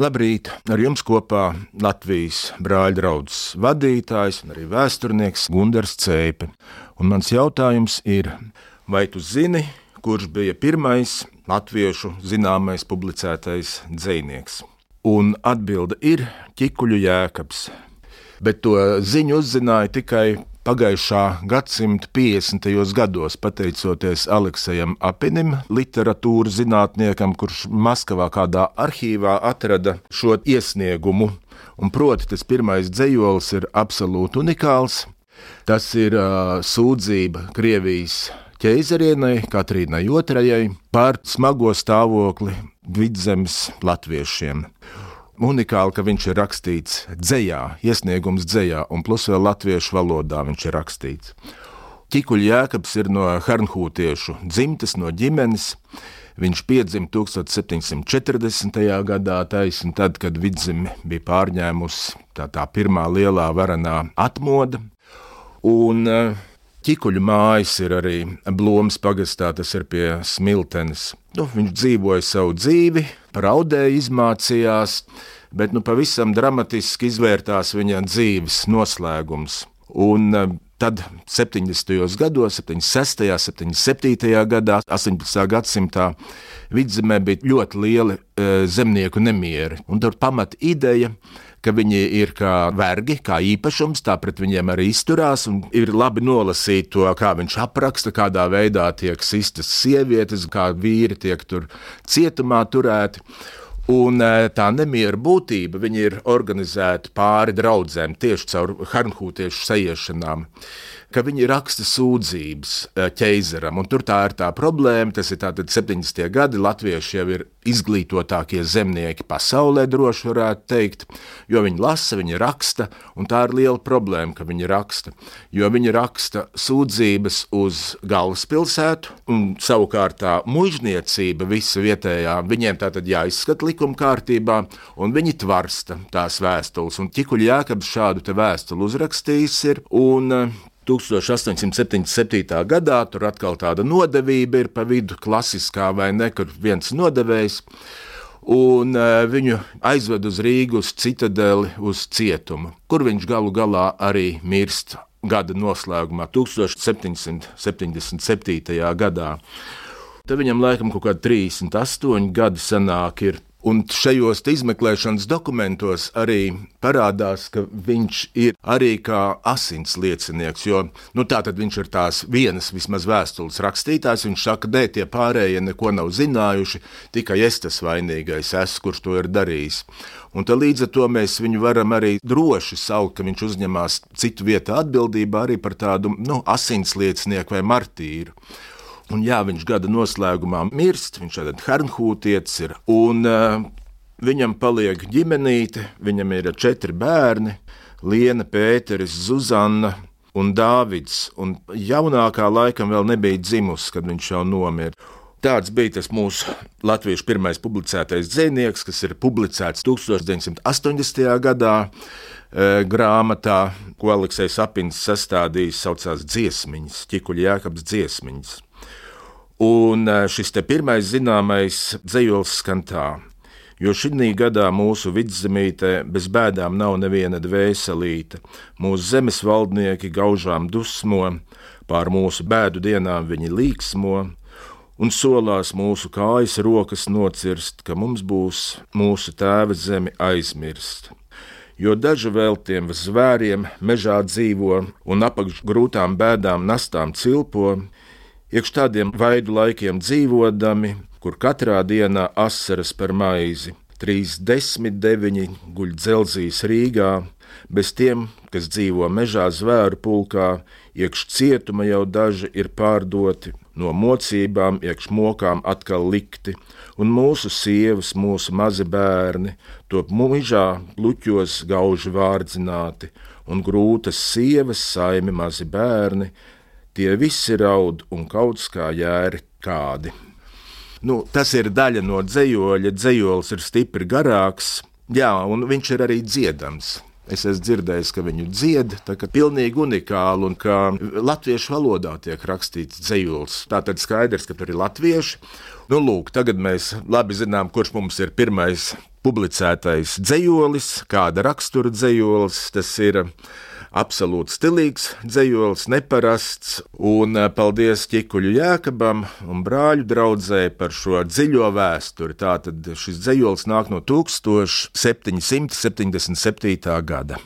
Labrīt! Ar jums kopā Latvijas brāļa draugs vadītājs un arī vēsturnieks Gunārs Cēpe. Un mans jautājums ir, vai tu zini, kurš bija pirmais latviešu zināmais publicētais dzinieks? Un atbilde ir Čikuļu jēkabs. Bet to ziņu uzzināja tikai Pagājušā gadsimta 50. gados, pateicoties Aleksējam Apinim, literatūras zinātniekam, kurš Maskavā kādā arhīvā atrada šo iesniegumu, un proti tas pirmais dzējolis ir absolūti unikāls. Tas ir uh, sūdzība Krievijas ķeizarienai, Katrīnai II, par smago stāvokli vidzemes latviešiem unikāli, ka viņš ir rakstīts dzējā, iesniegums dzējā, un plus vēl latviešu valodā viņš ir rakstīts. Kikuļs Jēkabs ir no Hernhūtiešu dzimtes, no ģimenes. Viņš piedzima 1740. gadā, taisn, tad, kad vidzeme bija pārņēmusi tā, tā pirmā lielā varanā atmoda. Un, uh, Ķikuļu mājas ir arī Blomas pagastā, tas ir pie Smiltenes. Nu, viņš dzīvoja savu dzīvi, raudēja, izmācījās, bet nu, pavisam dramatiski izvērtās viņa dzīves noslēgums. Un eh, tad 70. gados, 76., 77. gadā, 18. gadsimtā vidzemē bija ļoti lieli e, zemnieku nemieri. Un tur pamata ideja ka viņi ir kā vergi, kā īpašums, tā pret viņiem arī izturās. Ir labi nolasīt to, kā viņš apraksta, kādā veidā tiek sistas sievietes, kā vīri tiek tur cietumā turēti. Un e, tā nemiera būtība ir organizēta pāri draudzēm tieši caur harnhūtiešu sajiešanām ka viņi raksta sūdzības eh, ķeizaram. Tur tā ir tā problēma. Tas ir 70. gadi. Latvieši jau ir izglītotākie zemnieki pasaulē, droši varētu teikt, jo viņi lasa, viņi raksta, un tā ir liela problēma, ka viņi raksta. Jo viņi raksta sūdzības uz galvaspilsētu, un savukārt tā mužniecība, visa vietējā, viņiem tā tad jāizskata likuma kārtībā, un viņi tvarsta tās vēstules. Un Čikuļs Jākabs šādu vēstuli uzrakstījis ir, un 1877. gadā tur atkal tāda nodevība ir pa vidu, klasiskā vai ne, kur viens nodevējs. Un uh, viņu aizved uz Rīgas, uz citadeli, uz cietumu, kur viņš galu galā arī mirst gada noslēgumā, 1777. gadā. Tad viņam laikam kaut kādi 38 gadi senāk ir Un šajos izmeklēšanas dokumentos arī parādās, ka viņš ir arī kā asins liecinieks. Jo nu, tā tad viņš ir tās vienas vismaz vēstules rakstītājs. Viņš saka, ka tie pārējie neko nav zinājuši, tikai es tas vainīgais esmu, kurš to ir darījis. Un līdz ar to mēs viņu varam arī droši saukt, ka viņš uzņemās citu vietu atbildību arī par tādu nu, asins liecinieku vai martīru. Un jā, viņš gada noslēgumā mirst, viņš ir Hernhūtietis, ir, un uh, viņam paliek ģimenīte, viņam ir četri bērni - Liena, Pēteris, Zuzana un Dāvids. Un jaunākā laikam vēl nebija dzimusi, kad viņš jau nomira. Tāds bija tas mūsu latviešu pirmais publicētais dzinieks, kas ir publicēts 1980. gadā e, grāmatā, ko Aleksis Apins sastādījis, saucās Dziesmiņas, Čikuļa Jēkabs dziesmiņas. Un eh, šis pirmais zināmais dzējols skan tā. Jo šī gadā mūsu vidzemītē bez bēdām nav neviena dvēselīte, mūsu zemes valdnieki gaužām dusmo, pār mūsu bēdu dienām viņi līksmo, un solās mūsu kājas rokas nocirst, ka mums būs mūsu tēva zemi aizmirst. Jo daži vēl tiem zvēriem mežā dzīvo un apakš grūtām bēdām nastām cilpo, Iekš tādiem vaidu laikiem dzīvodami, kur katrā dienā asaras par maizi, 39 guļ dzelzīs Rīgā, bez tiem, kas dzīvo mežā zvēru pulkā, iekš cietuma jau daži ir pārdoti, no mocībām iekš mokām atkal likti, un mūsu sievas, mūsu mazi bērni, top mužā luķos gauži vārdzināti, un grūtas sievas, saimi mazi bērni, Tie visi raud un kaut kā jēri kādi. Nu, tas ir daļa no dzējoļa. Dzējolis ir stipri garāks, jā, un viņš ir arī dziedams. Es esmu dzirdējis, ka viņu dzied, tā kā pilnīgi unikāli un ka latviešu valodā tiek rakstīts dzējuls. Tā tad skaidrs, ka tur ir latvieši. Nu, lūk, tagad mēs labi zinām, kurš mums ir pirmais publicētais dzējolis, kāda rakstura dzējolis tas ir absolūti stilīgs dzējolis, neparasts. Un eh, paldies Čikuļu Jēkabam un brāļu draudzē par šo dziļo vēsturi. Tātad šis dzējolis nāk no 1777. gada.